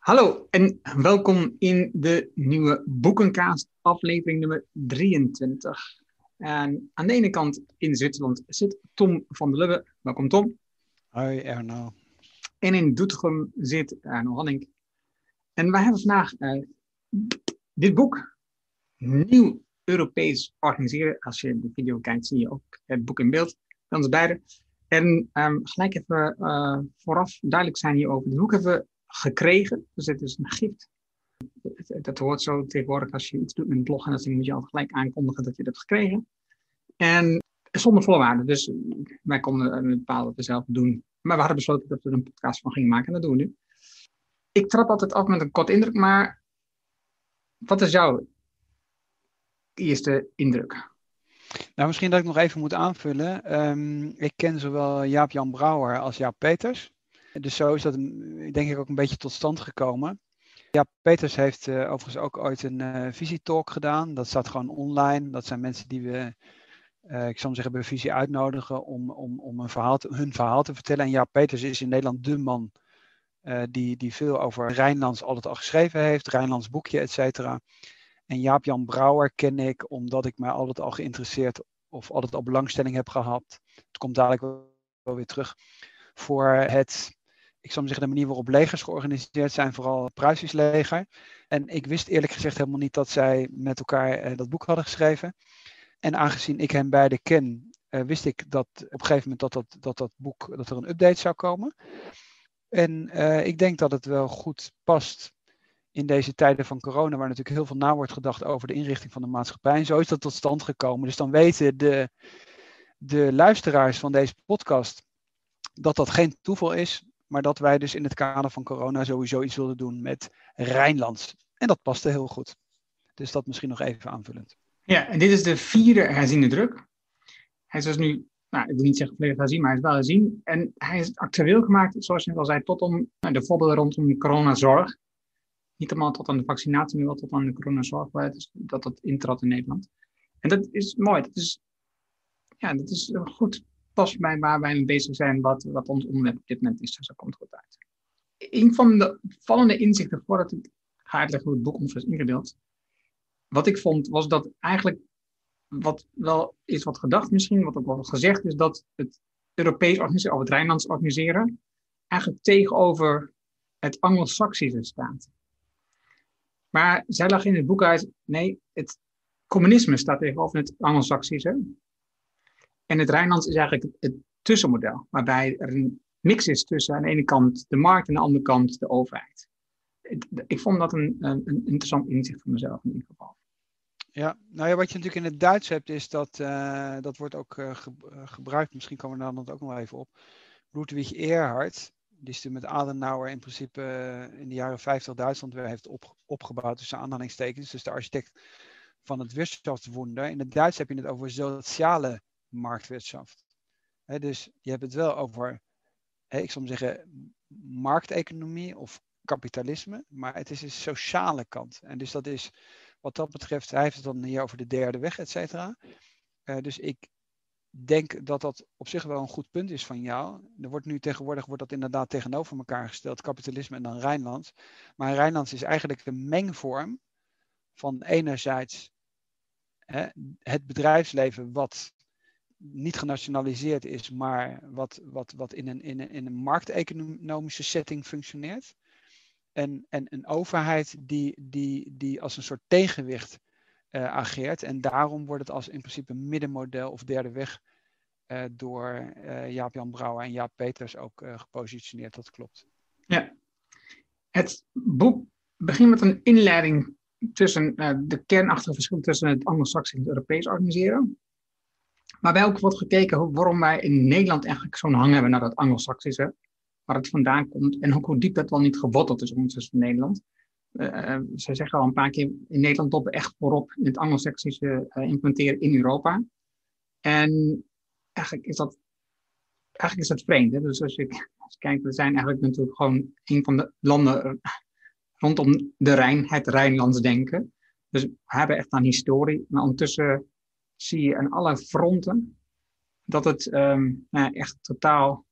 Hallo en welkom in de nieuwe Boekenkaast, aflevering nummer 23. En aan de ene kant in Zwitserland zit Tom van der Lubbe. Welkom Tom. Hoi Erno. En in Doetinchem zit Erno Hanning. En wij hebben vandaag uh, dit boek, Nieuw Europees Organiseren. Als je de video kijkt zie je ook het boek in beeld, van ons beide. En um, gelijk even uh, vooraf duidelijk zijn hierover. Het boek hebben we gekregen. Dus het is een gift. Dat hoort zo tegenwoordig als je iets doet met een blog. En dan moet je al gelijk aankondigen dat je dat hebt gekregen. En zonder voorwaarden. Dus wij konden een bepaalde we zelf doen. Maar we hadden besloten dat we er een podcast van gingen maken. En dat doen we nu. Ik trap altijd af met een kort indruk. Maar wat is jouw eerste indruk? Nou, misschien dat ik nog even moet aanvullen. Um, ik ken zowel Jaap-Jan Brouwer als Jaap Peters. Dus zo is dat denk ik ook een beetje tot stand gekomen. Ja, Peters heeft uh, overigens ook ooit een uh, visietalk gedaan. Dat staat gewoon online. Dat zijn mensen die we, uh, ik zou zeggen, bij visie uitnodigen om, om, om een verhaal hun verhaal te vertellen. En ja, Peters is in Nederland de man die, die veel over Rijnlands altijd al geschreven heeft. Rijnlands boekje, et cetera. En Jaap-Jan Brouwer ken ik omdat ik mij altijd al geïnteresseerd of altijd al belangstelling heb gehad. Het komt dadelijk wel weer terug voor het ik zou maar zeggen, de manier waarop legers georganiseerd zijn, vooral het Pruisisch leger. En ik wist eerlijk gezegd helemaal niet dat zij met elkaar eh, dat boek hadden geschreven. En aangezien ik hen beide ken, uh, wist ik dat op een gegeven moment dat dat, dat, dat boek, dat er een update zou komen. En uh, ik denk dat het wel goed past in deze tijden van corona, waar natuurlijk heel veel na wordt gedacht over de inrichting van de maatschappij. En zo is dat tot stand gekomen. Dus dan weten de, de luisteraars van deze podcast dat dat geen toeval is, maar dat wij dus in het kader van corona sowieso iets wilden doen met Rijnlands. En dat paste heel goed. Dus dat misschien nog even aanvullend. Ja, en dit is de vierde herziende druk. Hij is dus nu, nou, ik wil niet zeggen volledig herzien, maar hij is wel herzien. En hij is actueel gemaakt, zoals je al zei, tot om nou, de voorbeelden rondom de coronazorg. Niet allemaal tot aan de vaccinatie, maar wel tot aan de coronazorg, dus dat dat intrad in Nederland. En dat is mooi. Dat is, ja, dat is goed past bij waar wij mee bezig zijn, wat, wat ons onderwerp op dit moment is. Dus dat komt goed uit. Een van de vallende inzichten, voordat ik ga uitleggen hoe het boek ons is ingedeeld, wat ik vond, was dat eigenlijk, wat wel is wat gedacht misschien, wat ook wel gezegd is, dat het Europees organiseren, of het Rijnlands organiseren, eigenlijk tegenover het Anglo-Saxische staat. Maar zij lag in het boek uit, nee, het communisme staat tegenover het Anglo-Saxische. En het Rijnlands is eigenlijk het tussenmodel, waarbij er een mix is tussen aan de ene kant de markt en aan de andere kant de overheid. Ik vond dat een, een, interessant inzicht voor mezelf in ieder geval. Ja, nou ja, wat je natuurlijk in het Duits hebt, is dat, uh, dat wordt ook uh, gebruikt, misschien komen we daar dan ook nog even op. Ludwig Erhard, die is met Adenauer in principe in de jaren 50 Duitsland weer heeft op, opgebouwd, tussen aanhalingstekens. Dus de architect van het Wirtschaftswunder. In het Duits heb je het over sociale marktwirtschaft. dus je hebt het wel over, ik maar zeggen, markteconomie of kapitalisme, maar het is een sociale kant. En dus dat is, wat dat betreft, hij heeft het dan hier over de derde weg, et cetera. Uh, dus ik denk dat dat op zich wel een goed punt is van jou. Er wordt nu tegenwoordig wordt dat inderdaad tegenover elkaar gesteld, kapitalisme en dan Rijnlands. Maar Rijnlands is eigenlijk een mengvorm van enerzijds het bedrijfsleven wat niet genationaliseerd is, maar wat, wat, wat in, een, in, een, in een markteconomische setting functioneert. En, en een overheid die, die, die als een soort tegenwicht uh, ageert. En daarom wordt het als in principe middenmodel of derde weg uh, door uh, Jaap-Jan Brouwer en Jaap Peters ook gepositioneerd. Dat klopt. Ja. Het boek begint met een inleiding tussen de kernachtige verschil tussen het Anglo-Saxisch en het Europees organiseren. Maar ook wordt gekeken waarom wij in Nederland eigenlijk zo'n hang hebben naar dat Anglo-Saxische, waar het vandaan komt en ook hoe diep dat wel niet geworteld is ondertussen in Nederland. Uh, ze zeggen al een paar keer in Nederland op echt voorop in het Anglo-Saxische uh, implementeren in Europa. En eigenlijk is dat, eigenlijk is dat vreemd. Hè? Dus als je, als kijkt, we zijn eigenlijk natuurlijk gewoon een van de landen rondom de Rijn, het Rijnlands denken. Dus we hebben echt een historie. Maar ondertussen zie je aan alle fronten dat het um, nou, echt totaal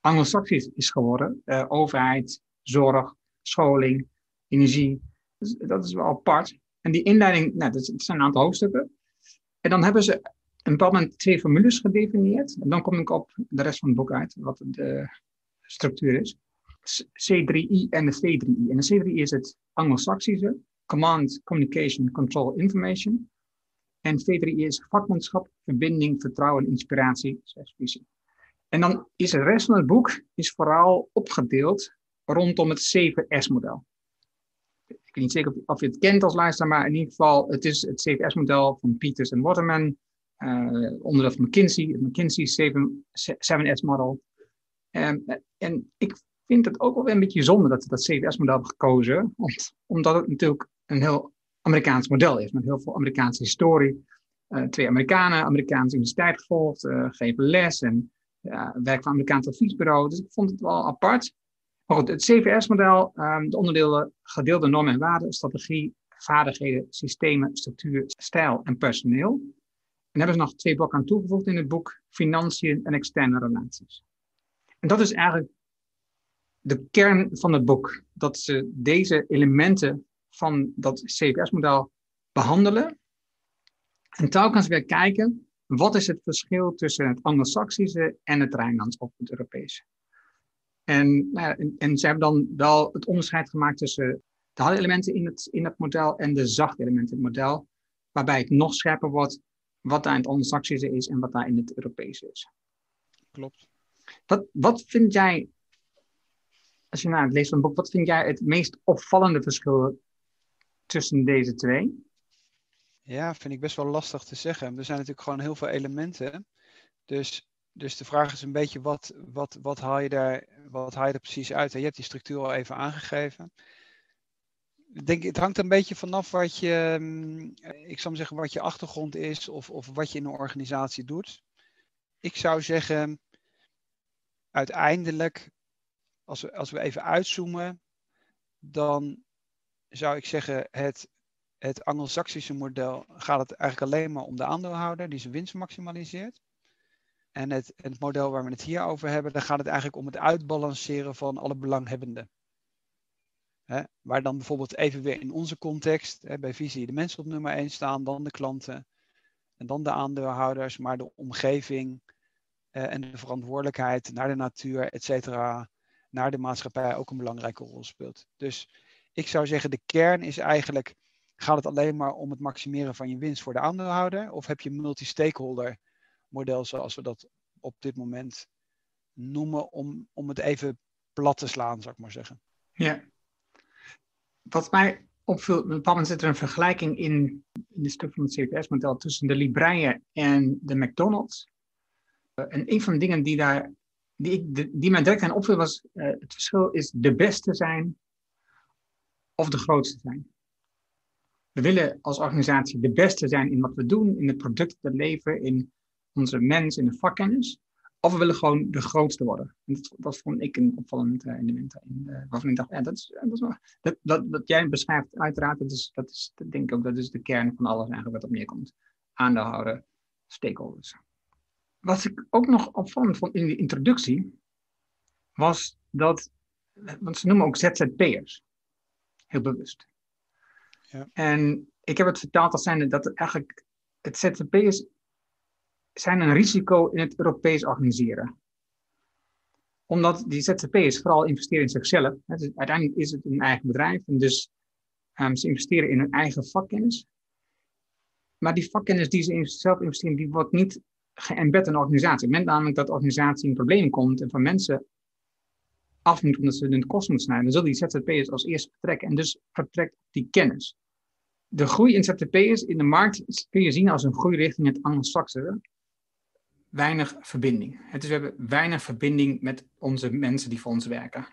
anglo-saxisch is geworden. Uh, overheid, zorg, scholing, energie. Dus dat is wel apart. En die inleiding, nou, dat zijn een aantal hoofdstukken. En dan hebben ze een bepaald moment twee formules gedefinieerd. En dan kom ik op de rest van het boek uit, wat de structuur is. C3I en de V3I. En de C3I is het Anglo-Saxische, Command, Communication, Control, Information. En V3I is vakmanschap, verbinding, vertrouwen, inspiratie, visie. En dan is de rest van het boek is vooral opgedeeld rondom het 7S-model. Ik weet niet zeker of je het kent als luisteraar, maar in ieder geval, het is het 7S-model van Peters en Waterman, uh, onderdeel van McKinsey, het McKinsey 7S-model. En, en ik vind het ook wel een beetje zonde dat ze dat 7S-model hebben gekozen, omdat het natuurlijk een heel Amerikaans model is, met heel veel Amerikaanse historie. Uh, twee Amerikanen, Amerikaanse universiteit gevolgd, uh, geven les en werk van Amerikaans adviesbureau. Dus ik vond het wel apart. Maar goed, het CVS-model, um, de onderdelen gedeelde normen en waarden, strategie, vaardigheden, systemen, structuur, stijl en personeel. En hebben ze nog twee blokken aan toegevoegd in het boek, financiën en externe relaties. En dat is eigenlijk de kern van het boek. Dat ze deze elementen van dat CVS-model behandelen. En telkens weer kijken, wat is het verschil tussen het Anglo-Saxische en het Rijnlands of het Europese? En, nou en, en, ze hebben dan wel het onderscheid gemaakt tussen de harde elementen in het, in het model en de zachte elementen in het model, waarbij het nog scherper wordt wat daar in het Anglo-Saxische is en wat daar in het Europese is. Klopt. Wat, wat vind jij, als je naar het leest van het boek, wat vind jij het meest opvallende verschil tussen deze twee? Ja, vind ik best wel lastig te zeggen. Er zijn natuurlijk gewoon heel veel elementen. Dus, dus de vraag is een beetje, wat, wat, wat, haal je daar, wat haal je er precies uit? Je hebt die structuur al even aangegeven. Ik denk, het hangt een beetje vanaf wat je, mm, ik zou zeggen, wat je achtergrond is of, of wat je in een organisatie doet. Ik zou zeggen, uiteindelijk, als we, als we even uitzoomen, dan zou ik zeggen, het, het Anglo-Saxische model gaat het eigenlijk alleen maar om de aandeelhouder die zijn winst maximaliseert. En het, het model waar we het hier over hebben, dan gaat het eigenlijk om het uitbalanceren van alle belanghebbenden. Waar dan bijvoorbeeld even weer in onze context, bij visie de mensen op nummer 1 staan, dan de klanten en dan de aandeelhouders, maar de omgeving eh, en de verantwoordelijkheid naar de natuur, et cetera, naar de maatschappij ook een belangrijke rol speelt. Dus ik zou zeggen, de kern is eigenlijk, gaat het alleen maar om het maximeren van je winst voor de aandeelhouder? Of heb je een multi-stakeholder model zoals we dat op dit moment noemen, om, om het even plat te slaan, zou ik maar zeggen. Ja. Wat mij opviel, op bepaald zit er een vergelijking in, in het stuk van het CPS-model tussen de Libreien en de McDonald's. Uh, en een van de dingen die daar, die, ik, die mij direct aan opviel was, uh, het verschil is de beste zijn of de grootste zijn. We willen als organisatie de beste zijn in wat we doen, in het product dat we leveren, in onze mens, in de vakkennis. Of we willen gewoon de grootste worden. En dat, vond ik een opvallend uh, element. In, uh, waarvan ik dacht, ja, dat, is, wel, dat, dat, dat jij beschrijft, uiteraard, dat is, dat is, dat denk ik ook, dat is de kern van alles eigenlijk wat op neerkomt. Aandeelhouder, stakeholders. Wat ik ook nog opvallend vond in de introductie, was dat, want ze noemen ook ZZP'ers. Heel bewust. Ja. En ik heb het vertaald als zijnde dat het eigenlijk het ZZP'ers zijn een risico in het Europees organiseren. Omdat die ZZP'ers vooral investeren in zichzelf. Dus uiteindelijk is het een eigen bedrijf en dus um, ze investeren in hun eigen vakkennis. Maar die vakkennis die ze zelf investeren, die wordt niet geëmbed in de organisatie. Het namelijk dat de organisatie in problemen komt en van mensen af moet omdat ze hun kosten moeten snijden, dan zullen die ZZP'ers als eerste vertrekken. En dus vertrekt die kennis. De groei in ZZP'ers in de markt kun je zien als een groei richting het anglo Weinig verbinding. Het is, we hebben weinig verbinding met onze mensen die voor ons werken.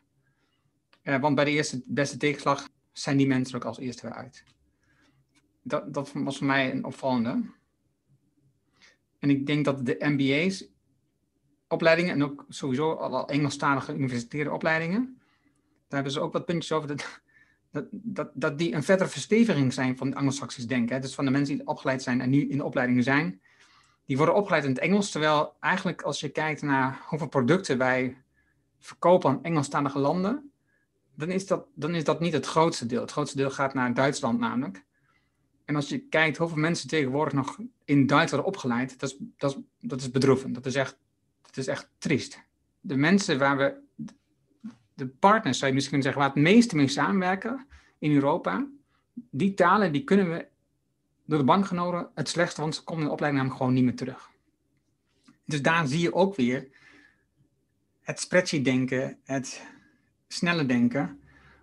Uh, want bij de eerste beste tegenslag zijn die mensen ook als eerste weer uit. Dat, dat was voor mij een opvallende. En ik denk dat de MBA's opleidingen en ook sowieso alle Engelstalige universitaire opleidingen. Daar hebben ze ook wat puntjes over. Dat, dat, dat, dat die een verdere versteviging zijn van Anglo-Saxisch denken. Hè. Dus van de mensen die opgeleid zijn en nu in de opleidingen zijn. Die worden opgeleid in het Engels. Terwijl eigenlijk als je kijkt naar hoeveel producten wij verkopen aan Engelstalige landen. dan is, dat, dan is dat niet het grootste deel. Het grootste deel gaat naar Duitsland namelijk. En als je kijkt hoeveel mensen tegenwoordig nog in Duitsland worden opgeleid, dat is, dat is, dat is bedroevend. Dat is, echt, dat is echt triest. De mensen waar we, de partners zou je misschien kunnen zeggen, waar het meeste mee samenwerken in Europa, die talen die kunnen we door de bankgenoten het slechtste, want ze komen in de opleiding namelijk gewoon niet meer terug. Dus daar zie je ook weer het spreadsheet denken, het snelle denken,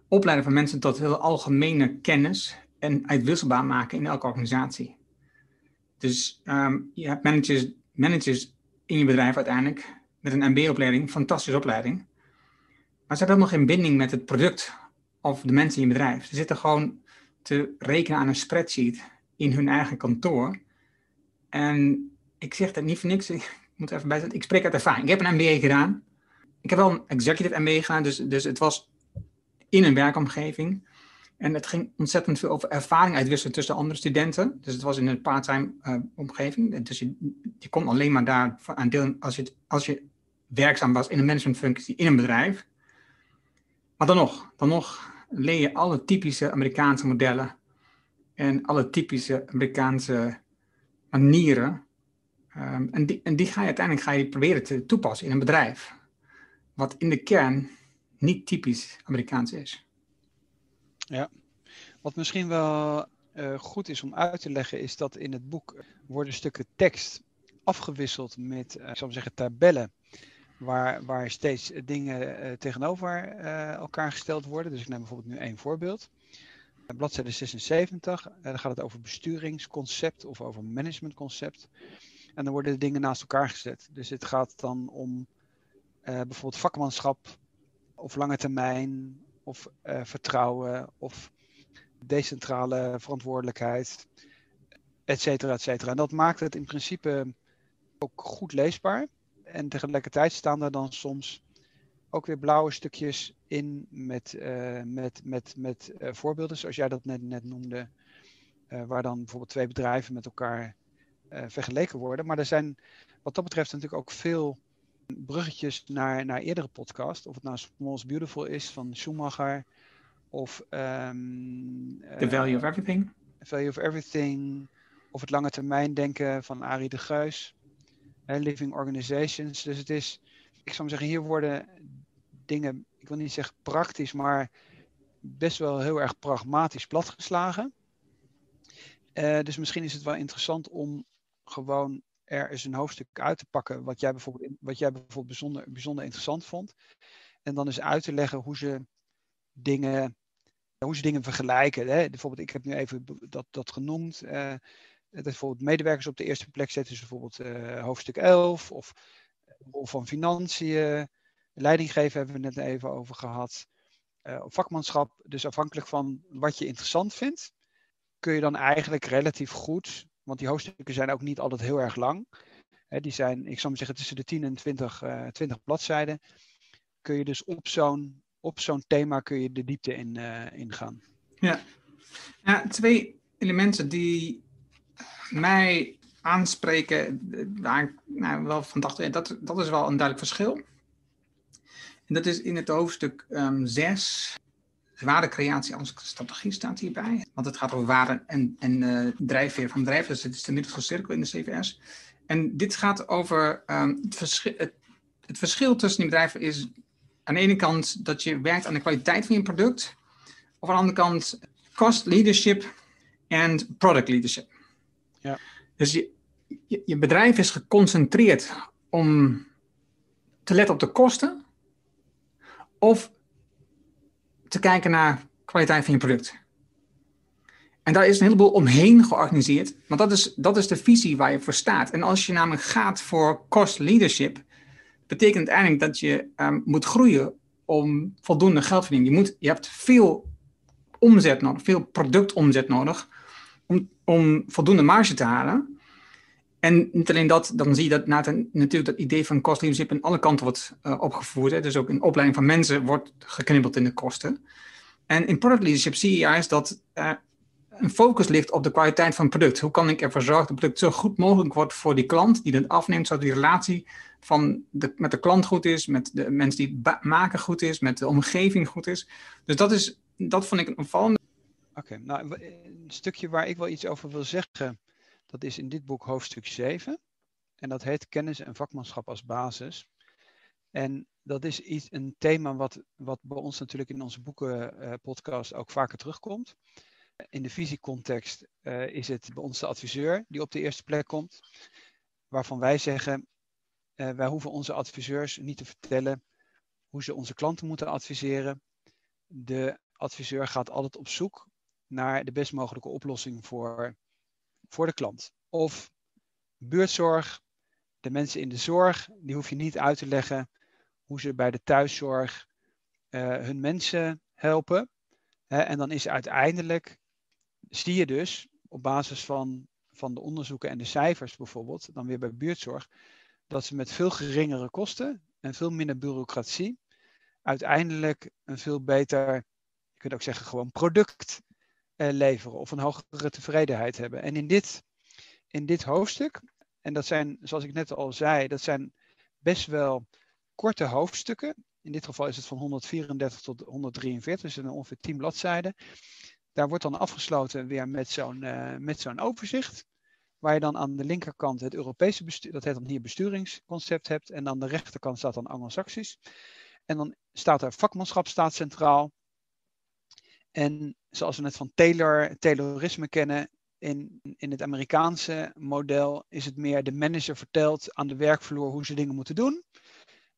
opleiden van mensen tot heel algemene kennis en uitwisselbaar maken in elke organisatie. Dus um, je hebt managers, managers in je bedrijf uiteindelijk met een MBA-opleiding, fantastische opleiding. Maar ze hebben helemaal geen binding met het product of de mensen in je bedrijf. Ze zitten gewoon te rekenen aan een spreadsheet in hun eigen kantoor. En ik zeg dat niet voor niks, ik moet even bijzetten, ik spreek uit ervaring. Ik heb een MBA gedaan. Ik heb wel een executive MBA gedaan, dus, dus het was in een werkomgeving. En het ging ontzettend veel over ervaring uitwisselen tussen andere studenten. Dus het was in een part-time uh, omgeving. Dus je, je kon alleen maar daar aan deel als je, als je werkzaam was in een managementfunctie in een bedrijf. Maar dan nog, dan nog leer je alle typische Amerikaanse modellen en alle typische Amerikaanse manieren. Um, en, die, en die ga je uiteindelijk ga je proberen te toepassen in een bedrijf. Wat in de kern niet typisch Amerikaans is. Ja, wat misschien wel uh, goed is om uit te leggen, is dat in het boek worden stukken tekst afgewisseld met, uh, ik zal zeggen, tabellen. Waar, waar steeds dingen uh, tegenover elkaar gesteld worden. Dus ik neem bijvoorbeeld nu één voorbeeld. Bladzijde 76, dan gaat het over besturingsconcept of over managementconcept. En dan worden de dingen naast elkaar gezet. Dus het gaat dan om bijvoorbeeld vakmanschap of lange termijn of vertrouwen of decentrale verantwoordelijkheid, et cetera, et cetera. En dat maakt het in principe ook goed leesbaar. En tegelijkertijd staan er dan soms ook weer blauwe stukjes in met, uh, met, met, met uh, voorbeelden, zoals jij dat net, net noemde, waar dan bijvoorbeeld twee bedrijven met elkaar vergeleken worden. Maar er zijn wat dat betreft natuurlijk ook veel bruggetjes naar, naar eerdere podcasts. Of het nou Small's Beautiful is van Schumacher, of um, The Value of Everything. Value of Everything. Of het lange termijn denken van Arie de Geus. Living Organizations. Dus het is, ik zou zeggen, hier worden dingen, ik wil niet zeggen praktisch, maar best wel heel erg pragmatisch platgeslagen. Uh, dus misschien is het wel interessant om gewoon er eens een hoofdstuk uit te pakken wat jij bijvoorbeeld, wat jij bijvoorbeeld bijzonder, bijzonder interessant vond. En dan eens uit te leggen hoe ze dingen hoe ze dingen vergelijken. Hè? Bijvoorbeeld, ik heb nu even dat, dat genoemd. Dat bijvoorbeeld medewerkers op de eerste plek zetten, dus bijvoorbeeld uh, hoofdstuk 11 of rol van financiën. Leidinggeven hebben we net even over gehad. Vakmanschap, dus afhankelijk van wat je interessant vindt, kun je dan eigenlijk relatief goed, want die hoofdstukken zijn ook niet altijd heel erg lang. Die zijn, ik zou maar zeggen, tussen de 10 en 20, 20 bladzijden. Kun je dus op zo'n op zo'n thema kun je de diepte in, uh, ingaan. Ja. ja, twee elementen die mij aanspreken, waar nou, wel van dacht, dat, dat is wel een duidelijk verschil. En dat is in het hoofdstuk 6, um, waardecreatie als strategie staat hierbij. Want het gaat over waarde en, en uh, drijfveer van bedrijven. Dus het is de middelste cirkel in de CVS. En dit gaat over um, het, verschil, het, het, verschil tussen die bedrijven is aan de ene kant dat je werkt aan de kwaliteit van je product, of aan de andere kant cost leadership en product leadership. Ja. Dus je, je, je bedrijf is geconcentreerd om te letten op de kosten of te kijken naar kwaliteit van je product. En daar is een heleboel omheen georganiseerd, want dat is, dat is de visie waar je voor staat. En als je namelijk gaat voor cost leadership, betekent uiteindelijk dat je um, moet groeien om voldoende geld te verdienen. Je, moet, je hebt veel omzet nodig, veel productomzet nodig om, om voldoende marge te halen. En niet alleen dat, dan zie je dat natuurlijk dat idee van cost leadership aan alle kanten wordt uh, opgevoerd. Hè. Dus ook in opleiding van mensen wordt geknibbeld in de kosten. En in product leadership zie je juist dat uh, een focus ligt op de kwaliteit van het product. Hoe kan ik ervoor zorgen dat het product zo goed mogelijk wordt voor die klant die het afneemt, zodat die relatie van de, met de klant goed is, met de mensen die het maken goed is, met de omgeving goed is. Dus dat, is, dat vond ik een opvallende. Oké, nou een stukje waar ik wel iets over wil zeggen, dat is in dit boek hoofdstuk 7. En dat heet kennis en vakmanschap als basis. En dat is iets, een thema wat, wat bij ons natuurlijk in onze boekenpodcast uh, ook vaker terugkomt. In de visiecontext uh, is het bij ons de adviseur die op de eerste plek komt. Waarvan wij zeggen, uh, wij hoeven onze adviseurs niet te vertellen hoe ze onze klanten moeten adviseren. De adviseur gaat altijd op zoek naar de best mogelijke oplossing voor, voor de klant. Of buurtzorg, de mensen in de zorg, die hoef je niet uit te leggen hoe ze bij de thuiszorg uh, hun mensen helpen. en dan is uiteindelijk, zie je dus op basis van, van de onderzoeken en de cijfers bijvoorbeeld, dan weer bij buurtzorg, dat ze met veel geringere kosten en veel minder bureaucratie uiteindelijk een veel beter, je kunt ook zeggen gewoon product leveren of een hogere tevredenheid hebben. En in dit, in dit hoofdstuk, en dat zijn, zoals ik net al zei, dat zijn best wel korte hoofdstukken. In dit geval is het van 134 tot 143, dus ongeveer 10 bladzijden. Daar wordt dan afgesloten weer met zo'n uh, met zo'n overzicht. Waar je dan aan de linkerkant het Europese bestuur, dat heet dan hier besturingsconcept hebt. En aan de rechterkant staat dan Anglo-Saxisch. En dan staat er vakmanschap staat centraal. En zoals we het van Taylor, Taylorisme kennen, in, in het Amerikaanse model is het meer de manager vertelt aan de werkvloer hoe ze dingen moeten doen.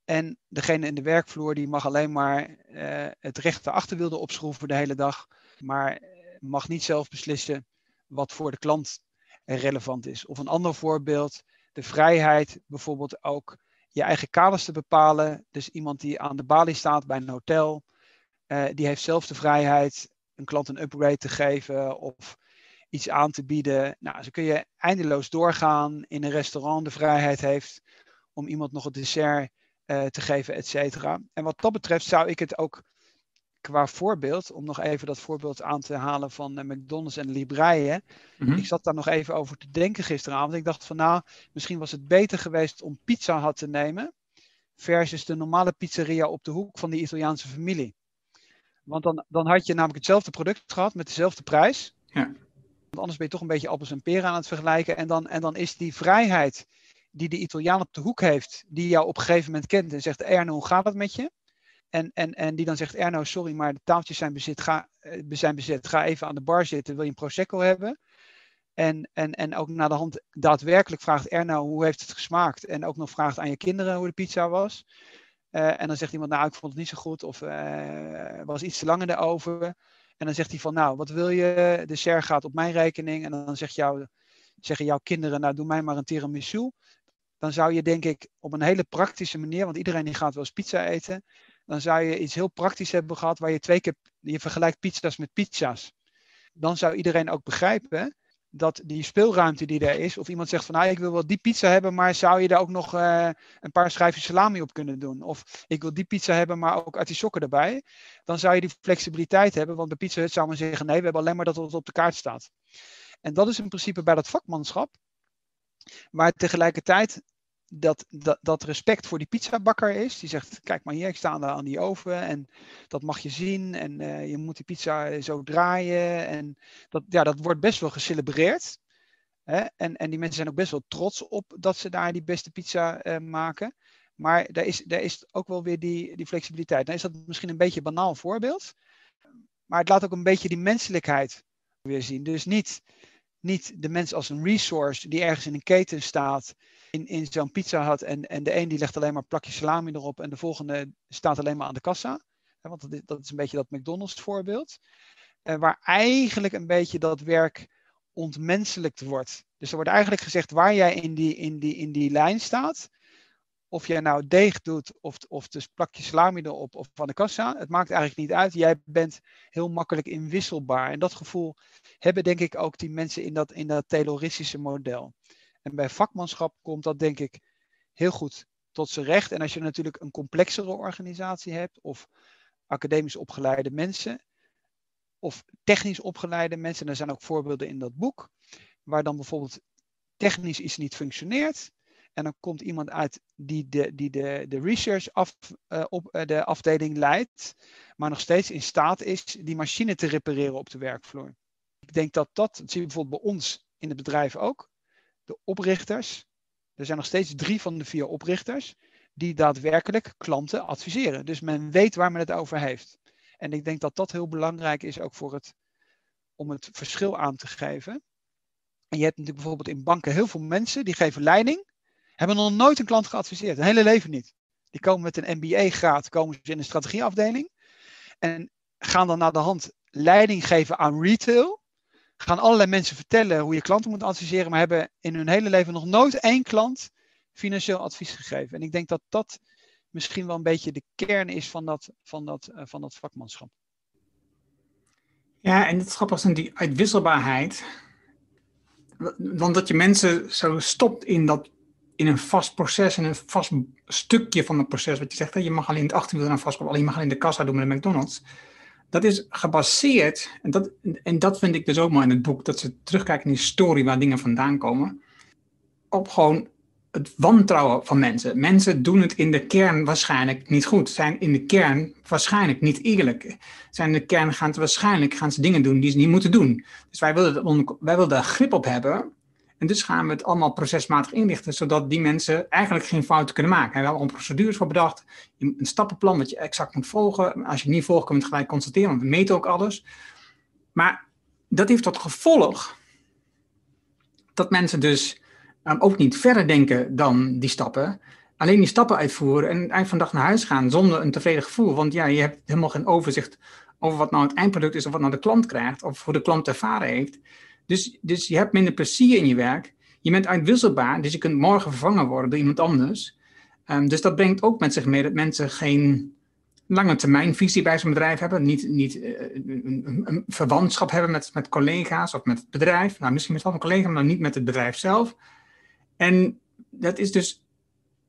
En degene in de werkvloer die mag alleen maar uh, het rechte achterwiel opschroeven de hele dag. Maar mag niet zelf beslissen wat voor de klant relevant is. Of een ander voorbeeld, de vrijheid bijvoorbeeld ook je eigen kaders te bepalen. Dus iemand die aan de balie staat bij een hotel, uh, die heeft zelf de vrijheid een klant een upgrade te geven of iets aan te bieden. Nou, zo kun je eindeloos doorgaan. In een restaurant de vrijheid heeft om iemand nog het dessert uh, te geven, et cetera. En wat dat betreft zou ik het ook qua voorbeeld, om nog even dat voorbeeld aan te halen van uh, McDonald's en Libraïe. Mm-hmm. Ik zat daar nog even over te denken gisteravond. Ik dacht van nou, misschien was het beter geweest om Pizza Hut te nemen versus de normale pizzeria op de hoek van die Italiaanse familie. Want dan, dan had je namelijk hetzelfde product gehad met dezelfde prijs. Ja. Want anders ben je toch een beetje appels en peren aan het vergelijken. En dan, en dan is die vrijheid die de Italiaan op de hoek heeft, die jou op een gegeven moment kent en zegt: Erno, hoe gaat het met je? En, en, en die dan zegt: Erno, sorry, maar de taaltjes zijn bezet. Ga, eh, zijn bezet. Ga even aan de bar zitten. Wil je een Prosecco hebben? En, en, en ook naar de hand daadwerkelijk vraagt Erno hoe heeft het gesmaakt. En ook nog vraagt aan je kinderen hoe de pizza was. Uh, en dan zegt iemand, nou ik vond het niet zo goed. Of uh, was iets te lang erover. En dan zegt hij van, nou wat wil je? De share gaat op mijn rekening. En dan zegt jou, zeggen jouw kinderen, nou doe mij maar een tiramisu dan zou je denk ik op een hele praktische manier, want iedereen die gaat wel eens pizza eten, dan zou je iets heel praktisch hebben gehad waar je twee keer, je vergelijkt pizza's met pizza's. Dan zou iedereen ook begrijpen dat die speelruimte die er is, of iemand zegt van nou ik wil wel die pizza hebben, maar zou je daar ook nog uh, een paar schijfjes salami op kunnen doen? Of ik wil die pizza hebben, maar ook sokken erbij. Dan zou je die flexibiliteit hebben, want bij Pizza Hut zou men zeggen nee, we hebben alleen maar dat het op de kaart staat. En dat is in principe bij dat vakmanschap, maar tegelijkertijd dat, dat, dat respect voor die pizzabakker is. Die zegt, kijk maar hier, ik sta daar aan die oven en dat mag je zien. En uh, je moet die pizza zo draaien. En dat, ja, dat wordt best wel gecelebreerd. Hè? En, en die mensen zijn ook best wel trots op dat ze daar die beste pizza uh, maken. Maar daar is, daar is ook wel weer die, die flexibiliteit. Dan is dat misschien een beetje een banaal voorbeeld. Maar het laat ook een beetje die menselijkheid weer zien. Dus niet, niet de mens als een resource die ergens in een keten staat in, in zo'n pizza had en, en de een die legt alleen maar plakje salami erop en de volgende staat alleen maar aan de kassa. Want dat is, een beetje dat McDonald's voorbeeld. Uh, waar eigenlijk een beetje dat werk ontmenselijkt wordt. Dus er wordt eigenlijk gezegd waar jij in die, in die, in die lijn staat. Of jij nou deeg doet of, of dus plakje salami erop of van de kassa. Het maakt eigenlijk niet uit. Jij bent heel makkelijk inwisselbaar. En dat gevoel hebben denk ik ook die mensen in dat, in dat Tayloristische model. En bij vakmanschap komt dat denk ik heel goed tot zijn recht. En als je natuurlijk een complexere organisatie hebt, of academisch opgeleide mensen, of technisch opgeleide mensen, er zijn ook voorbeelden in dat boek, waar dan bijvoorbeeld technisch iets niet functioneert. En dan komt iemand uit die de, die de, de research af, uh, op uh, de afdeling leidt, maar nog steeds in staat is die machine te repareren op de werkvloer. Ik denk dat dat, dat zie je bijvoorbeeld bij ons in het bedrijf ook, de oprichters, er zijn nog steeds drie van de vier oprichters, die daadwerkelijk klanten adviseren. Dus men weet waar men het over heeft. En ik denk dat dat heel belangrijk is ook voor het, om het verschil aan te geven. En je hebt natuurlijk bijvoorbeeld in banken heel veel mensen die geven leiding, hebben nog nooit een klant geadviseerd, een hele leven niet. Die komen met een MBA-graad, komen ze in een strategieafdeling en gaan dan naar de hand leiding geven aan retail. Gaan allerlei mensen vertellen hoe je klanten moet adviseren, maar hebben in hun hele leven nog nooit één klant financieel advies gegeven. En ik denk dat dat misschien wel een beetje de kern is van dat, van dat, uh, van dat vakmanschap. Ja, en het is die uitwisselbaarheid. Want dat je mensen zo stopt in, dat, in een vast proces, in een vast stukje van het proces. Wat je zegt, hè, je mag alleen het achterwiel aan vastkoppelen, je mag alleen de kassa doen met de McDonald's. Dat is gebaseerd, en dat, en dat vind ik dus ook mooi in het boek, dat ze terugkijken in die story waar dingen vandaan komen, op gewoon het wantrouwen van mensen. Mensen doen het in de kern waarschijnlijk niet goed. Zijn in de kern waarschijnlijk niet eerlijk. Zijn in de kern gaan ze waarschijnlijk gaan ze dingen doen die ze niet moeten doen. Dus wij willen, wij willen daar grip op hebben. En dus gaan we het allemaal procesmatig inrichten, zodat die mensen eigenlijk geen fouten kunnen maken. We hebben al procedures voor bedacht, een stappenplan wat je exact moet volgen. Als je het niet volgt, kun je het gelijk constateren, want we meten ook alles. Maar dat heeft tot gevolg dat mensen dus ook niet verder denken dan die stappen. Alleen die stappen uitvoeren en eind van de dag naar huis gaan zonder een tevreden gevoel. Want ja, je hebt helemaal geen overzicht over wat nou het eindproduct is of wat nou de klant krijgt of hoe de klant ervaren heeft. Dus, dus je hebt minder plezier in je werk. Je bent uitwisselbaar, dus je kunt morgen vervangen worden door iemand anders. Um, dus dat brengt ook met zich mee dat mensen geen lange termijn visie bij zijn bedrijf hebben. Niet, niet uh, een, verwantschap hebben met, met collega's of met het bedrijf. Nou, misschien met een collega, maar niet met het bedrijf zelf. En dat is dus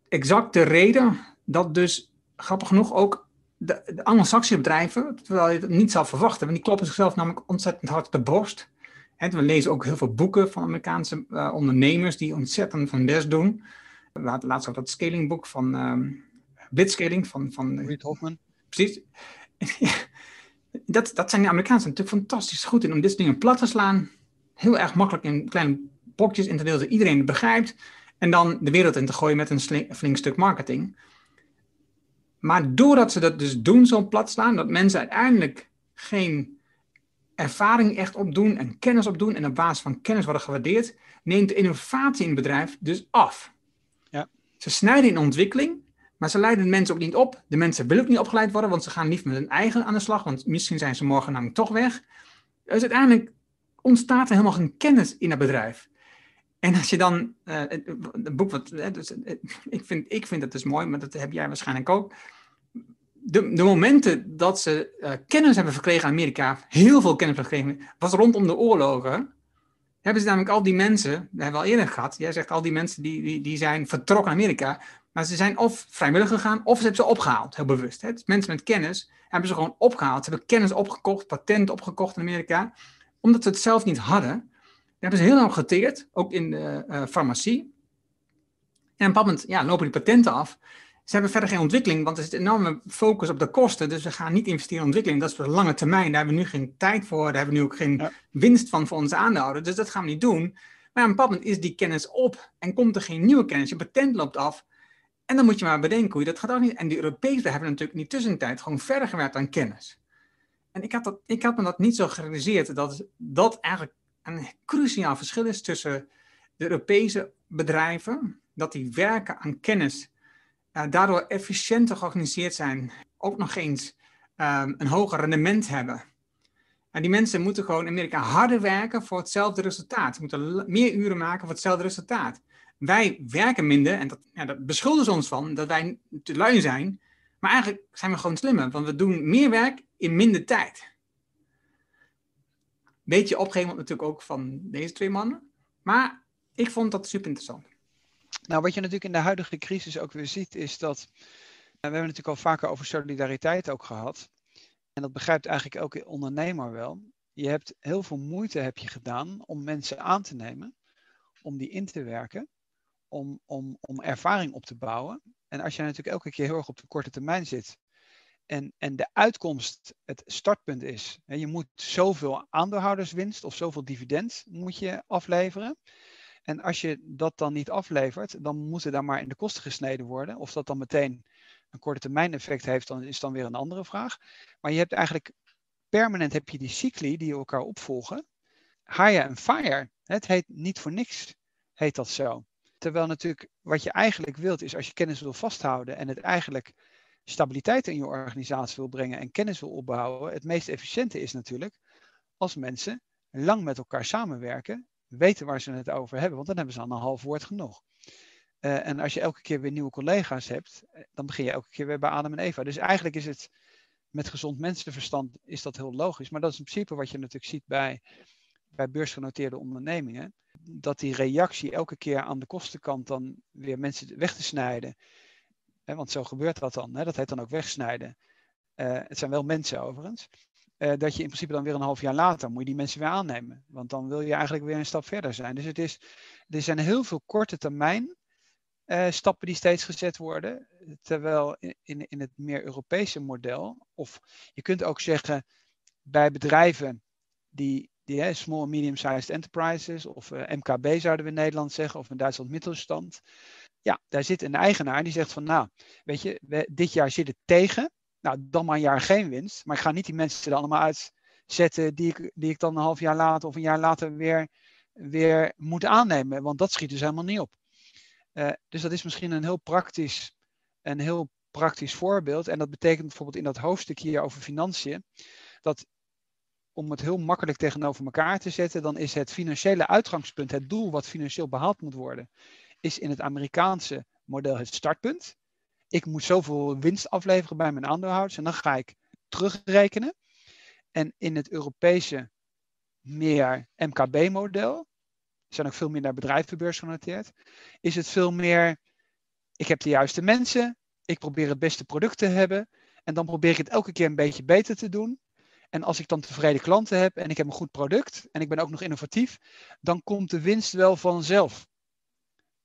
exact de reden dat dus, grappig genoeg, ook de, de Anglo-Saxische bedrijven, terwijl je het niet zou verwachten, want die kloppen zichzelf namelijk ontzettend hard de borst. We lezen ook heel veel boeken van Amerikaanse uh, ondernemers die ontzettend hun best doen. Laatst ook dat scalingboek van um, Blitzscaling van... van Reid Hoffman. Precies. dat, dat zijn de Amerikaanse natuurlijk fantastisch goed in om dit dingen plat te slaan. Heel erg makkelijk in kleine blokjes in te delen dat iedereen het begrijpt. En dan de wereld in te gooien met een flink stuk marketing. Maar doordat ze dat dus doen, zo plat slaan, dat mensen uiteindelijk geen ervaring echt opdoen en kennis opdoen en op basis van kennis worden gewaardeerd, neemt de innovatie in het bedrijf dus af. Ja. Ze snijden in ontwikkeling, maar ze leiden de mensen ook niet op. De mensen willen ook niet opgeleid worden, want ze gaan niet met hun eigen aan de slag, want misschien zijn ze morgen namelijk toch weg. Dus uiteindelijk ontstaat er helemaal geen kennis in het bedrijf. En als je dan, uh, het, boek wat, dus, ik, vind, ik vind het dus mooi, maar dat heb jij waarschijnlijk ook. De, de momenten dat ze uh, kennis hebben verkregen in Amerika, heel veel kennis verkregen, was rondom de oorlogen. Hebben ze namelijk al die mensen, dat hebben we al eerder gehad, jij zegt al die mensen die, die, zijn vertrokken naar Amerika, maar ze zijn of vrijwillig gegaan, of ze hebben ze opgehaald, heel bewust. Hè? Dus mensen met kennis hebben ze gewoon opgehaald. Ze hebben kennis opgekocht, patent opgekocht in Amerika, omdat ze het zelf niet hadden hebben ze heel lang geteerd, ook in de uh, farmacie. En op een moment ja, lopen die patenten af. Ze hebben verder geen ontwikkeling, want er zit een enorme focus op de kosten. Dus we gaan niet investeren in ontwikkeling. Dat is voor de lange termijn. Daar hebben we nu geen tijd voor. Daar hebben we nu ook geen winst van voor onze aandeelhouders. Dus dat gaan we niet doen. Maar op een bepaald moment is die kennis op en komt er geen nieuwe kennis. Je patent loopt af. En dan moet je maar bedenken hoe je dat gaat ook niet. En de Europezen hebben natuurlijk in die tussentijd gewoon verder gewerkt aan kennis. En ik had, dat, ik had me dat niet zo gerealiseerd dat dat eigenlijk een cruciaal verschil is tussen de Europese bedrijven, dat die werken aan kennis, daardoor efficiënter georganiseerd zijn, ook nog eens um, een hoger rendement hebben. En die mensen moeten gewoon in Amerika harder werken voor hetzelfde resultaat. Ze moeten meer uren maken voor hetzelfde resultaat. Wij werken minder, en dat, ja, dat beschuldigen ze ons van, dat wij te lui zijn. Maar eigenlijk zijn we gewoon slimmer, want we doen meer werk in minder tijd beetje natuurlijk ook van deze twee mannen. Maar ik vond dat super interessant. Nou, wat je natuurlijk in de huidige crisis ook weer ziet, is dat. Eh, we hebben natuurlijk al vaker over solidariteit ook gehad. En dat begrijpt eigenlijk elke ondernemer wel. Je hebt heel veel moeite heb je gedaan om mensen aan te nemen, om die in te werken, om, om, om ervaring op te bouwen. En als je natuurlijk elke keer heel erg op de korte termijn zit. En, en de uitkomst, het startpunt is. Hè, je moet zoveel aandeelhouderswinst of zoveel dividend moet je afleveren. En als je dat dan niet aflevert, dan moeten daar maar in de kosten gesneden worden. Of dat dan meteen een korte termijn effect heeft, dan is dan weer een andere vraag. Maar je hebt eigenlijk permanent heb je die cycli die elkaar opvolgen. Hire en fire. Het heet niet voor niks, heet dat zo. Terwijl natuurlijk wat je eigenlijk wilt is als je kennis wil vasthouden en het eigenlijk stabiliteit in je organisatie wil brengen en kennis wil opbouwen, het meest efficiënte is natuurlijk als mensen lang met elkaar samenwerken, weten waar ze het over hebben, want dan hebben ze al een half woord genoeg. Uh, en als je elke keer weer nieuwe collega's hebt, eh, dan begin je elke keer weer bij Adam en Eva. Dus eigenlijk is het met gezond mensenverstand is dat heel logisch. Maar dat is in principe wat je natuurlijk ziet bij, bij beursgenoteerde ondernemingen. Dat die reactie elke keer aan de kostenkant dan weer mensen weg te snijden. want zo gebeurt dat dan. dat heet dan ook wegsnijden. Uh, het zijn wel mensen overigens. Uh, dat je in principe dan weer een half jaar later moet je die mensen weer aannemen. Want dan wil je eigenlijk weer een stap verder zijn. Dus het is, er zijn heel veel korte termijn uh, stappen die steeds gezet worden. Terwijl in, in het meer Europese model, of je kunt ook zeggen bij bedrijven die, die small and medium-sized enterprises, of eh, MKB zouden we in Nederland zeggen, of in Duitsland middelstand. Ja, daar zit een eigenaar die zegt van, nou, weet je, dit jaar zit het tegen. Nou, dan maar een jaar geen winst. Maar ik ga niet die mensen er allemaal uitzetten die ik, die ik dan een half jaar later of een jaar later weer, weer moet aannemen. Want dat schiet dus helemaal niet op. Uh, dus dat is misschien een heel praktisch, een heel praktisch voorbeeld. En dat betekent bijvoorbeeld in dat hoofdstuk hier over financiën, dat om het heel makkelijk tegenover elkaar te zetten, dan is het financiële uitgangspunt, het doel wat financieel behaald moet worden, is in het Amerikaanse model het startpunt. Ik moet zoveel winst afleveren bij mijn aandeelhouders en dan ga ik terugrekenen. En in het Europese meer MKB-model zijn ook veel meer naar bedrijvenbeurs genoteerd, is het veel meer, ik heb de juiste mensen, ik probeer het beste product te hebben en dan probeer ik het elke keer een beetje beter te doen. En als ik dan tevreden klanten heb en ik heb een goed product en ik ben ook nog innovatief, dan komt de winst wel vanzelf.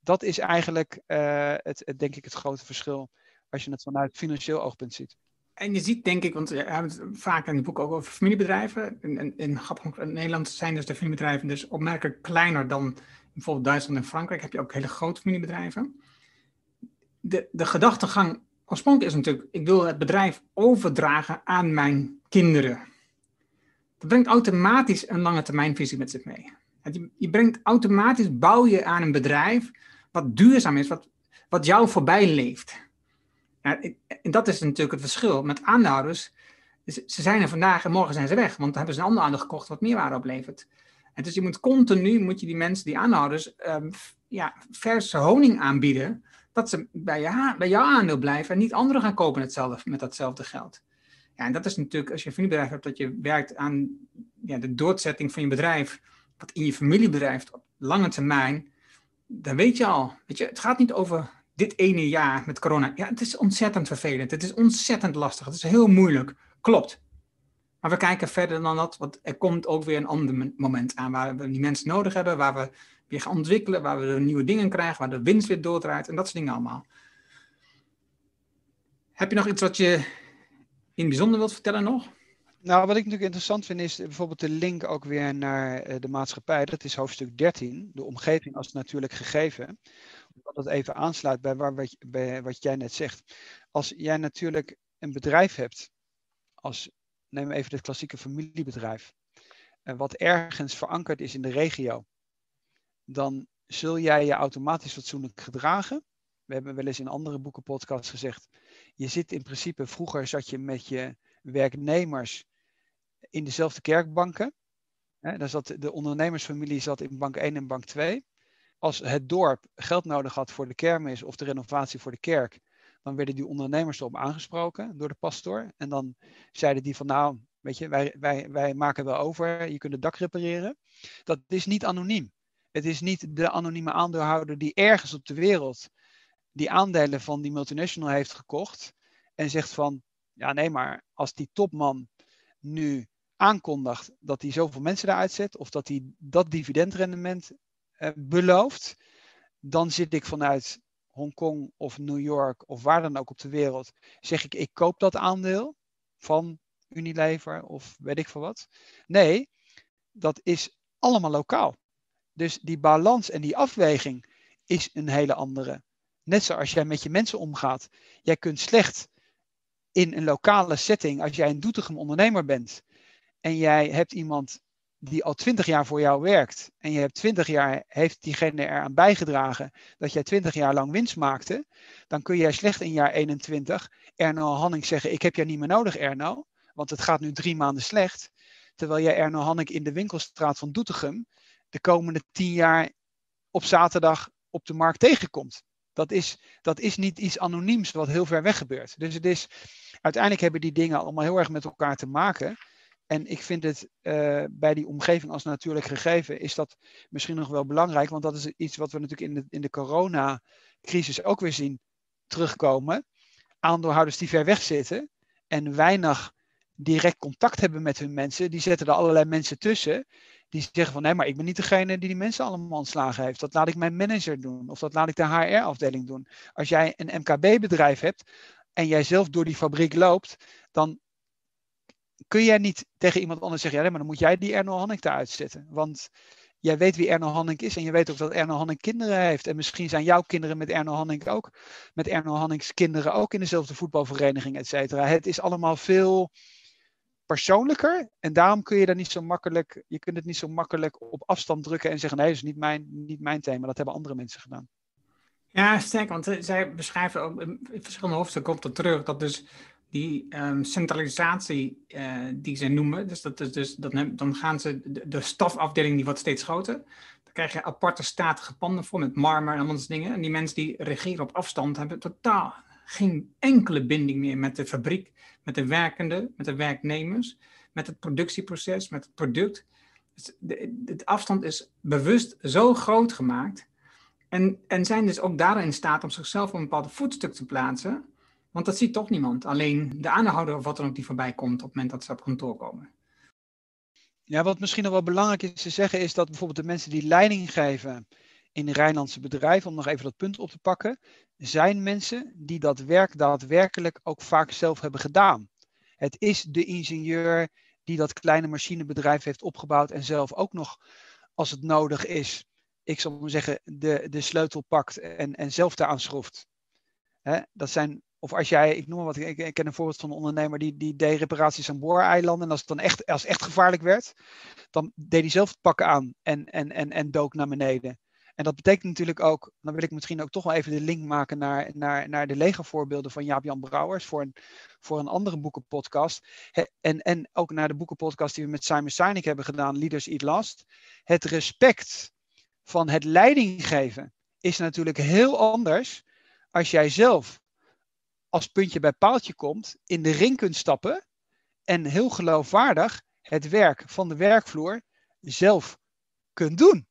Dat is eigenlijk uh, het, denk ik, het grote verschil als je het vanuit financieel oogpunt ziet. En je ziet denk ik, want we hebben het vaak in het boek ook over familiebedrijven. In, in, Nederland zijn dus de familiebedrijven dus opmerkelijk kleiner dan bijvoorbeeld Duitsland en Frankrijk. Heb je ook hele grote familiebedrijven. De, de gedachtegang oorspronkelijk is natuurlijk, ik wil het bedrijf overdragen aan mijn kinderen. Dat brengt automatisch een lange termijnvisie met zich mee. Je, je brengt automatisch, bouw je aan een bedrijf wat duurzaam is, wat, wat jou voorbij leeft. Ja, en dat is natuurlijk het verschil met aandeelhouders. Ze zijn er vandaag en morgen zijn ze weg, want dan hebben ze een ander aandeel gekocht wat meerwaarde oplevert. En dus je moet continu, moet je die mensen, die aandeelhouders, um, ja, verse honing aanbieden, dat ze bij, ja, bij jouw aandeel blijven en niet anderen gaan kopen hetzelfde, met datzelfde geld. Ja, en dat is natuurlijk, als je een familiebedrijf hebt, dat je werkt aan ja, de doorzetting van je bedrijf, wat in je familiebedrijf op lange termijn, dan weet je al, weet je, het gaat niet over dit ene jaar met corona, ja, het is ontzettend vervelend. Het is ontzettend lastig. Het is heel moeilijk. Klopt. Maar we kijken verder dan dat, want er komt ook weer een ander moment aan waar we die mensen nodig hebben, waar we weer gaan ontwikkelen, waar we nieuwe dingen krijgen, waar de winst weer doordraait en dat soort dingen allemaal. Heb je nog iets wat je in het bijzonder wilt vertellen nog? Nou, wat ik natuurlijk interessant vind is bijvoorbeeld de link ook weer naar eh, de maatschappij. Dat is hoofdstuk 13, de omgeving als natuurlijk gegeven dat het even aansluit bij, waar, wat, bij wat jij net zegt. Als jij natuurlijk een bedrijf hebt, als, neem even dit klassieke familiebedrijf, wat ergens verankerd is in de regio, dan zul jij je automatisch fatsoenlijk gedragen. We hebben wel eens in andere boekenpodcasts gezegd, je zit in principe, vroeger zat je met je werknemers in dezelfde kerkbanken. Hè, daar zat, de ondernemersfamilie zat in bank 1 en bank 2 als het dorp geld nodig had voor de kermis of de renovatie voor de kerk, dan werden die ondernemers erop aangesproken door de pastoor. En dan zeiden die van nou, weet je, wij, wij, wij maken wel over, je kunt het dak repareren. Dat is niet anoniem. Het is niet de anonieme aandeelhouder die ergens op de wereld die aandelen van die multinational heeft gekocht en zegt van, ja nee, maar als die topman nu aankondigt dat hij zoveel mensen eruit zet of dat hij dat dividendrendement uh, belooft, dan zit ik vanuit Hongkong of New York of waar dan ook op de wereld, zeg ik, ik koop dat aandeel van Unilever of weet ik veel wat. Nee, dat is allemaal lokaal. Dus die balans en die afweging is een hele andere. Net zoals jij met je mensen omgaat. Jij kunt slecht in een lokale setting, als jij een Doetinchem ondernemer bent en jij hebt iemand die al twintig jaar voor jou werkt en je hebt twintig jaar, heeft diegene eraan bijgedragen dat jij twintig jaar lang winst maakte, dan kun jij slecht in jaar 21 Erno Hanning zeggen, ik heb jou niet meer nodig Erno, want het gaat nu drie maanden slecht, terwijl jij Erno Hanning in de winkelstraat van Doetinchem de komende tien jaar op zaterdag op de markt tegenkomt. Dat is, dat is niet iets anoniems wat heel ver weg gebeurt. Dus het is, uiteindelijk hebben die dingen allemaal heel erg met elkaar te maken. En ik vind het uh, bij die omgeving als natuurlijk gegeven, is dat misschien nog wel belangrijk. Want dat is iets wat we natuurlijk in de, in de coronacrisis ook weer zien terugkomen. Aandeelhouders die ver weg zitten en weinig direct contact hebben met hun mensen, die zetten er allerlei mensen tussen. Die zeggen van nee, maar ik ben niet degene die die mensen allemaal ontslagen heeft. Dat laat ik mijn manager doen. Of dat laat ik de HR-afdeling doen. Als jij een MKB-bedrijf hebt en jij zelf door die fabriek loopt, dan kun jij niet tegen iemand anders zeggen, ja, maar dan moet jij die Erno Hannik daar uitzetten. Want jij weet wie Erno Hannik is en je weet ook dat Erno Hannik kinderen heeft. En misschien zijn jouw kinderen met Erno Hannik ook, met Erno Hanniks kinderen ook in dezelfde voetbalvereniging, et cetera. Het is allemaal veel persoonlijker en daarom kun je daar niet zo makkelijk, je kunt het niet zo makkelijk op afstand drukken en zeggen, nee, dat is niet mijn, niet mijn thema, dat hebben andere mensen gedaan. Ja, sterk, want eh, zij beschrijven ook in verschillende hoofdstukken komt er terug dat dus die um, centralisatie uh, die ze noemen, dus, dat, dus dat, dan gaan ze de, de, stafafdeling die wordt steeds groter. Dan krijg je aparte statige panden voor met marmer en andere dingen. En die mensen die regeren op afstand hebben totaal geen enkele binding meer met de fabriek, met de werkenden, met de werknemers, met het productieproces, met het product. Dus de, de afstand is bewust zo groot gemaakt. En, en zijn dus ook daarin in staat om zichzelf op een bepaald voetstuk te plaatsen want dat ziet toch niemand. Alleen de aandeelhouder of wat dan ook die voorbij komt op het moment dat ze op kantoor komen. Ja, wat misschien nog wel belangrijk is te zeggen, is dat bijvoorbeeld de mensen die leiding geven in de Rijnlandse bedrijven, om nog even dat punt op te pakken, zijn mensen die dat werk daadwerkelijk ook vaak zelf hebben gedaan. Het is de ingenieur die dat kleine machinebedrijf heeft opgebouwd en zelf ook nog, als het nodig is, ik zal maar zeggen, de, de sleutel pakt en, en zelf daaraan schroeft. dat zijn of als jij, ik noem maar wat, ik, ik ken een voorbeeld van een ondernemer die, die deed reparaties aan booreilanden. En als het dan echt, als echt gevaarlijk werd, dan deed hij zelf het pakken aan en, en, en, en dook naar beneden. En dat betekent natuurlijk ook, dan wil ik misschien ook toch wel even de link maken naar, naar, naar de legervoorbeelden van Jaap-Jan Brouwers voor een, voor een andere boekenpodcast. en, en ook naar de boekenpodcast die we met Simon Sinek hebben gedaan, Leaders Eat Last. Het respect van het leidinggeven is natuurlijk heel anders als jij zelf als puntje bij paaltje komt, in de ring kunt stappen en heel geloofwaardig het werk van de werkvloer zelf kunt doen.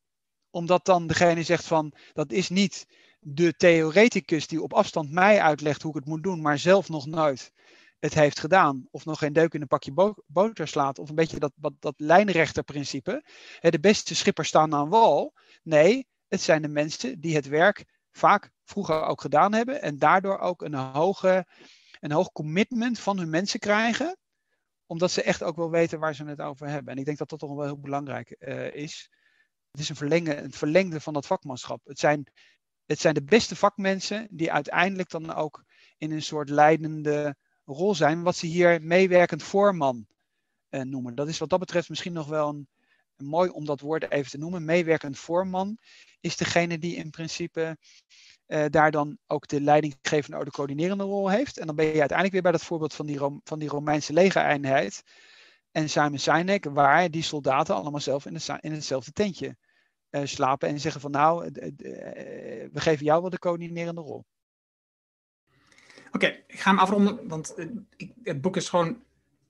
Omdat dan degene zegt van dat is niet de theoreticus die op afstand mij uitlegt hoe ik het moet doen, maar zelf nog nooit het heeft gedaan. Of nog geen deuk in een pakje boter slaat. Of een beetje dat, dat, dat lijnrechterprincipe. De beste schippers staan aan wal. Nee, het zijn de mensen die het werk vaak vroeger ook gedaan hebben. En daardoor ook een, hoge, een hoog commitment van hun mensen krijgen. Omdat ze echt ook wel weten waar ze het over hebben. En ik denk dat dat toch wel heel belangrijk uh, is. Het is een, verlengen, een verlengde van dat vakmanschap. Het zijn, het zijn de beste vakmensen die uiteindelijk dan ook in een soort leidende rol zijn. Wat ze hier meewerkend voorman uh, noemen. Dat is wat dat betreft misschien nog wel een, mooi om dat woord even te noemen. Meewerkend voorman is degene die in principe uh, daar dan ook de leidinggevende of de coördinerende rol heeft. En dan ben je uiteindelijk weer bij dat voorbeeld van die, van die Romeinse legereenheid en Simon Sinek, waar die soldaten allemaal zelf in, het, in hetzelfde tentje uh, slapen en zeggen van nou, uh, we geven jou wel de coördinerende rol. Oké, ik ga hem afronden, want ik, het boek is gewoon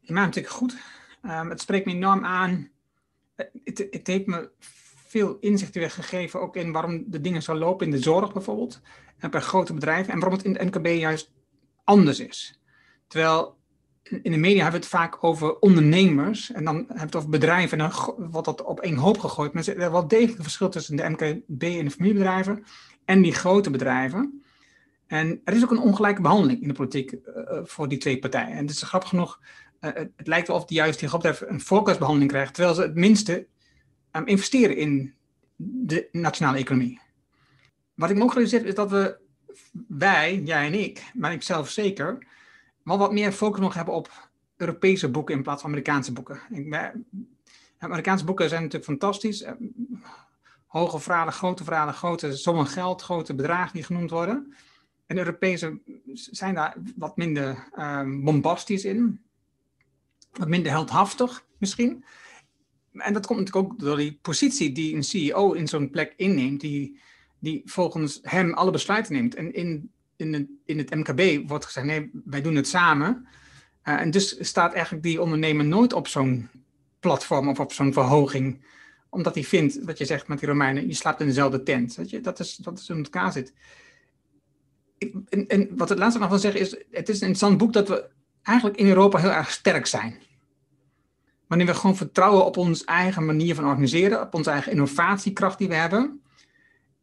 in mij natuurlijk goed. Um, het spreekt me enorm aan. Het, het heeft me veel inzicht weer gegeven, ook in waarom de dingen zo lopen in de zorg bijvoorbeeld, en bij grote bedrijven, en waarom het in de NKB juist anders is. Terwijl in de media hebben we het vaak over ondernemers, en dan hebben we het over bedrijven, en wordt dat op één hoop gegooid. Maar er is wel degelijk een verschil tussen de MKB en de familiebedrijven. en die grote bedrijven. En er is ook een ongelijke behandeling in de politiek uh, voor die twee partijen. En het is grappig genoeg, het, het, lijkt wel of die juist die groep een voorkeursbehandeling krijgt, terwijl ze het minste um, investeren in de nationale economie. Wat ik ook gerealiseerd is dat we, wij, jij en ik, maar ik zelf zeker, wel wat meer focus nog hebben op Europese boeken in plaats van Amerikaanse boeken. Ik, Amerikaanse boeken zijn natuurlijk fantastisch. Hoge verhalen, grote verhalen, grote sommen geld, grote bedragen die genoemd worden. En Europese zijn daar wat minder um, bombastisch in. Wat minder heldhaftig misschien. En dat komt natuurlijk ook door die positie die een CEO in zo'n plek inneemt, die, die volgens hem alle besluiten neemt. En in, in, het, in het MKB wordt gezegd, nee, wij doen het samen. Uh, en dus staat eigenlijk die ondernemer nooit op zo'n platform of op zo'n verhoging. Omdat hij vindt, wat je zegt met die Romeinen, je slaapt in dezelfde tent. Weet je? Dat, is, dat is hoe het elkaar zit en, en, wat het laatste nog wil zeggen is, het is een interessant boek dat we eigenlijk in Europa heel erg sterk zijn. Wanneer we gewoon vertrouwen op onze eigen manier van organiseren, op onze eigen innovatiekracht die we hebben.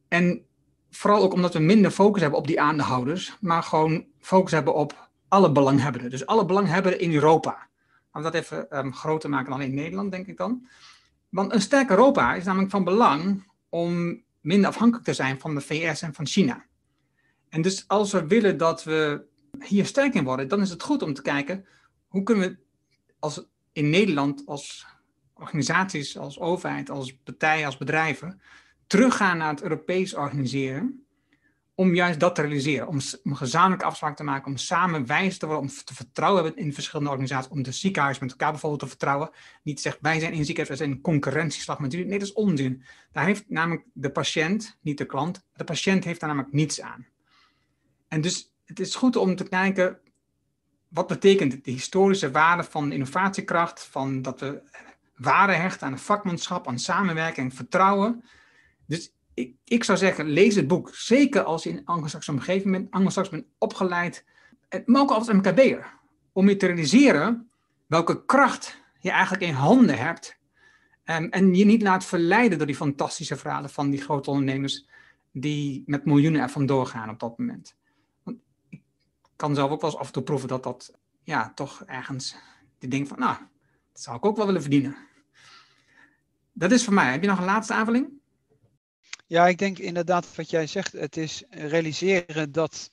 En vooral ook omdat we minder focus hebben op die aandeelhouders, maar gewoon focus hebben op alle belanghebbenden. Dus alle belanghebbenden in Europa. Laten we dat even um, groter maken dan in Nederland, denk ik dan. Want een sterk Europa is namelijk van belang om minder afhankelijk te zijn van de VS en van China. En dus als we willen dat we hier sterk in worden, dan is het goed om te kijken hoe kunnen we als, in Nederland als organisaties, als overheid, als partijen, als bedrijven teruggaan naar het Europees organiseren. Om juist dat te realiseren, om, om gezamenlijk afspraken te maken, om samen wijs te worden, om te vertrouwen hebben in verschillende organisaties, om de ziekenhuis met elkaar bijvoorbeeld te vertrouwen. Niet zeggen, wij zijn in ziekenhuis, wij zijn in concurrentieslag met jullie. Nee, dat is onzin. Daar heeft namelijk de patiënt, niet de klant, de patiënt heeft daar namelijk niets aan. En dus het is goed om te kijken, wat betekent de historische waarde van innovatiekracht, van dat we waarde hechten aan vakmanschap, aan samenwerking, vertrouwen. Dus ik, ik zou zeggen, lees het boek. Zeker als je in Anglo-Saxische omgeving bent, Anglo-Saxisch bent opgeleid, maar ook als MKB'er. Om je te realiseren welke kracht je eigenlijk in handen hebt. En, en je niet laat verleiden door die fantastische verhalen van die grote ondernemers die met miljoenen ervan doorgaan op dat moment kan zelf ook wel eens af en toe proeven dat dat ja, toch ergens die ding van, nou, dat zou ik ook wel willen verdienen. Dat is voor mij. Heb je nog een laatste aanvulling? Ja, ik denk inderdaad wat jij zegt. Het is realiseren dat,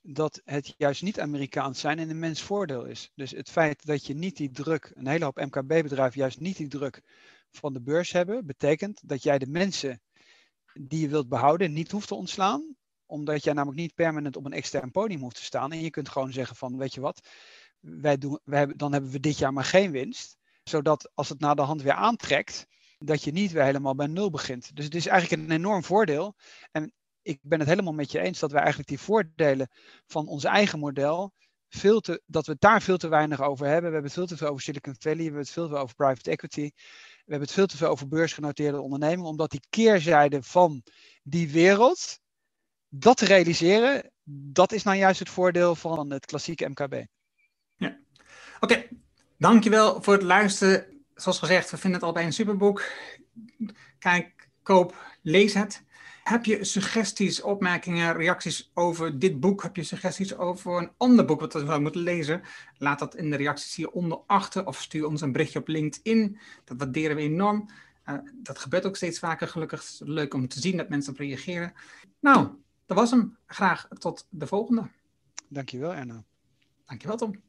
dat het juist niet Amerikaans zijn en een mens voordeel is. Dus het feit dat je niet die druk, een hele hoop MKB-bedrijven juist niet die druk van de beurs hebben, betekent dat jij de mensen die je wilt behouden niet hoeft te ontslaan omdat jij namelijk niet permanent op een extern podium hoeft te staan. En je kunt gewoon zeggen van, weet je wat, wij doen, wij hebben, dan hebben we dit jaar maar geen winst. Zodat als het na de hand weer aantrekt, dat je niet weer helemaal bij nul begint. Dus het is eigenlijk een enorm voordeel. En ik ben het helemaal met je eens dat wij eigenlijk die voordelen van ons eigen model, veel te, dat we het daar veel te weinig over hebben. We hebben het veel te veel over Silicon Valley, we hebben het veel te veel over private equity. We hebben het veel te veel over beursgenoteerde ondernemingen, omdat die keerzijde van die wereld, dat realiseren, dat is nou juist het voordeel van het klassieke MKB. Ja. Oké, dankjewel voor het luisteren. Zoals gezegd, we vinden het al bij een superboek. Kijk, koop, lees het. Heb je suggesties, opmerkingen, reacties over dit boek? Heb je suggesties over een ander boek wat we zouden moeten lezen? Laat dat in de reacties hieronder achter of stuur ons een berichtje op LinkedIn. Dat waarderen we enorm. Uh, dat gebeurt ook steeds vaker, gelukkig. Leuk om te zien dat mensen op reageren. Nou, dat was hem. Graag tot de volgende. Dankjewel, Erno. Dankjewel, Tom.